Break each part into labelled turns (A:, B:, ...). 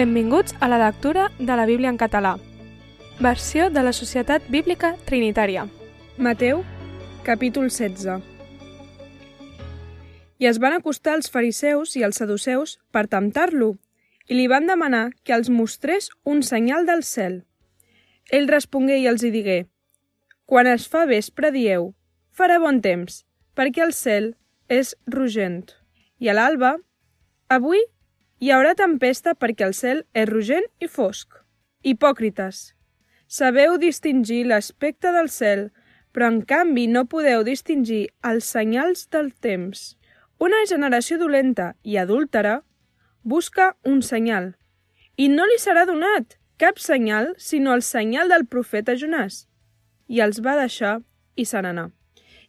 A: Benvinguts a la lectura de la Bíblia en català. Versió de la Societat Bíblica Trinitària.
B: Mateu, capítol 16. I es van acostar els fariseus i els saduceus per temptar-lo i li van demanar que els mostrés un senyal del cel. Ell respongué i els hi digué Quan es fa vespre dieu, farà bon temps, perquè el cel és rogent. I a l'alba, avui hi haurà tempesta perquè el cel és rogent i fosc. Hipòcrites, sabeu distingir l'aspecte del cel, però en canvi no podeu distingir els senyals del temps. Una generació dolenta i adúltera busca un senyal, i no li serà donat cap senyal sinó el senyal del profeta Jonàs. I els va deixar i se n'anà.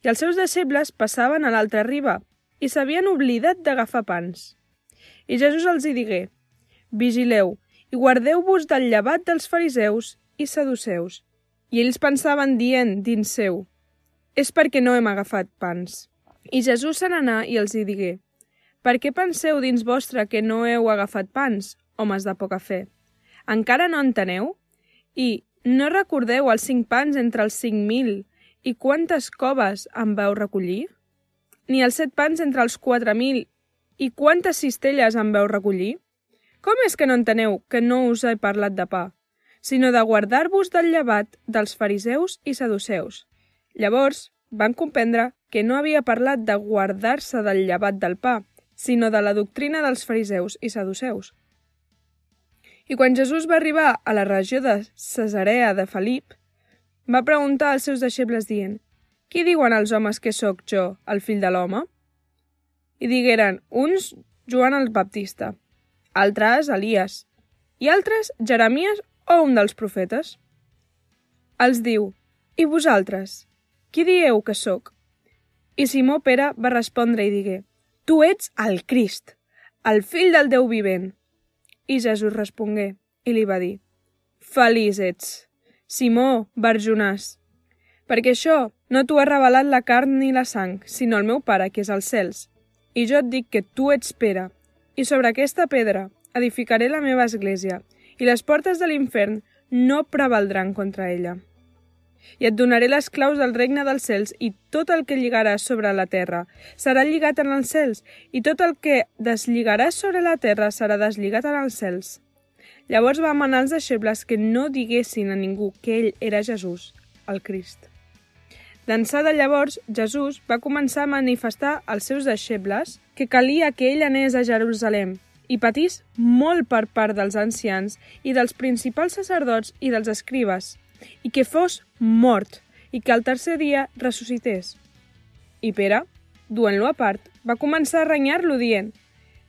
B: I els seus deixebles passaven a l'altra riba i s'havien oblidat d'agafar pans. I Jesús els hi digué, Vigileu i guardeu-vos del llevat dels fariseus i saduceus. I ells pensaven dient dins seu, és perquè no hem agafat pans. I Jesús se n'anà i els hi digué, per què penseu dins vostre que no heu agafat pans, homes de poca fe? Encara no enteneu? I no recordeu els cinc pans entre els cinc mil i quantes coves en vau recollir? Ni els set pans entre els quatre mil i quantes cistelles en veu recollir? Com és que no enteneu que no us he parlat de pa, sinó de guardar-vos del llevat dels fariseus i saduceus? Llavors van comprendre que no havia parlat de guardar-se del llevat del pa, sinó de la doctrina dels fariseus i saduceus. I quan Jesús va arribar a la regió de Cesarea de Felip, va preguntar als seus deixebles dient «Qui diuen els homes que sóc jo, el fill de l'home?» I digueren uns Joan el Baptista, altres Elias i altres Jeremies o un dels profetes. Els diu «I vosaltres? Qui dieu que sóc?» I Simó Pere va respondre i digué «Tu ets el Crist, el fill del Déu vivent». I Jesús respongué i li va dir «Feliç ets, Simó Barjonàs, perquè això no t'ho ha revelat la carn ni la sang, sinó el meu Pare, que és als cels. I jo et dic que tu ets Pere, i sobre aquesta pedra edificaré la meva església, i les portes de l'infern no prevaldran contra ella. I et donaré les claus del regne dels cels, i tot el que lligaràs sobre la terra serà lligat en els cels, i tot el que deslligaràs sobre la terra serà deslligat en els cels. Llavors va manar els deixebles que no diguessin a ningú que ell era Jesús, el Crist. D'ençà de llavors, Jesús va començar a manifestar als seus deixebles que calia que ell anés a Jerusalem i patís molt per part dels ancians i dels principals sacerdots i dels escribes, i que fos mort, i que al tercer dia ressuscités. I Pere, duent-lo a part, va començar a renyar-lo dient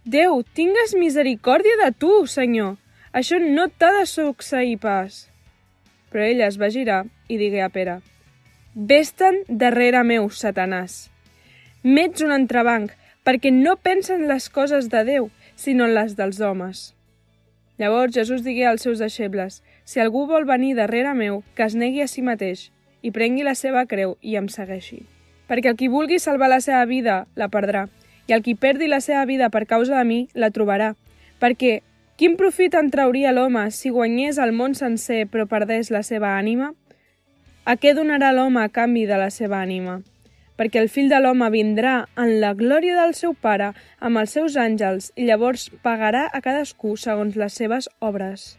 B: «Déu, tingues misericòrdia de tu, senyor! Això no t'ha de succeir pas!» Però ell es va girar i digué a Pere «Vés-te'n darrere meu, Satanàs! M'ets un entrebanc, perquè no pensen les coses de Déu, sinó les dels homes». Llavors Jesús digué als seus deixebles «Si algú vol venir darrere meu, que es negui a si mateix i prengui la seva creu i em segueixi. Perquè el qui vulgui salvar la seva vida la perdrà, i el qui perdi la seva vida per causa de mi la trobarà. Perquè quin profit en trauria l'home si guanyés el món sencer però perdés la seva ànima? A què donarà l'home a canvi de la seva ànima? Perquè el fill de l'home vindrà en la glòria del seu pare amb els seus àngels i llavors pagarà a cadascú segons les seves obres.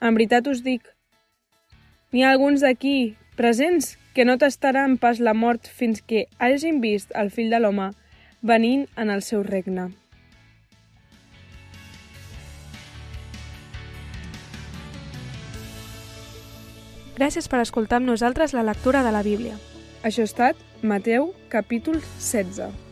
B: En veritat us dic, n'hi ha alguns d'aquí presents que no tastaran pas la mort fins que hagin vist el fill de l'home venint en el seu regne.
A: Gràcies per escoltar amb nosaltres la lectura de la Bíblia.
B: Això ha estat Mateu, capítol 16.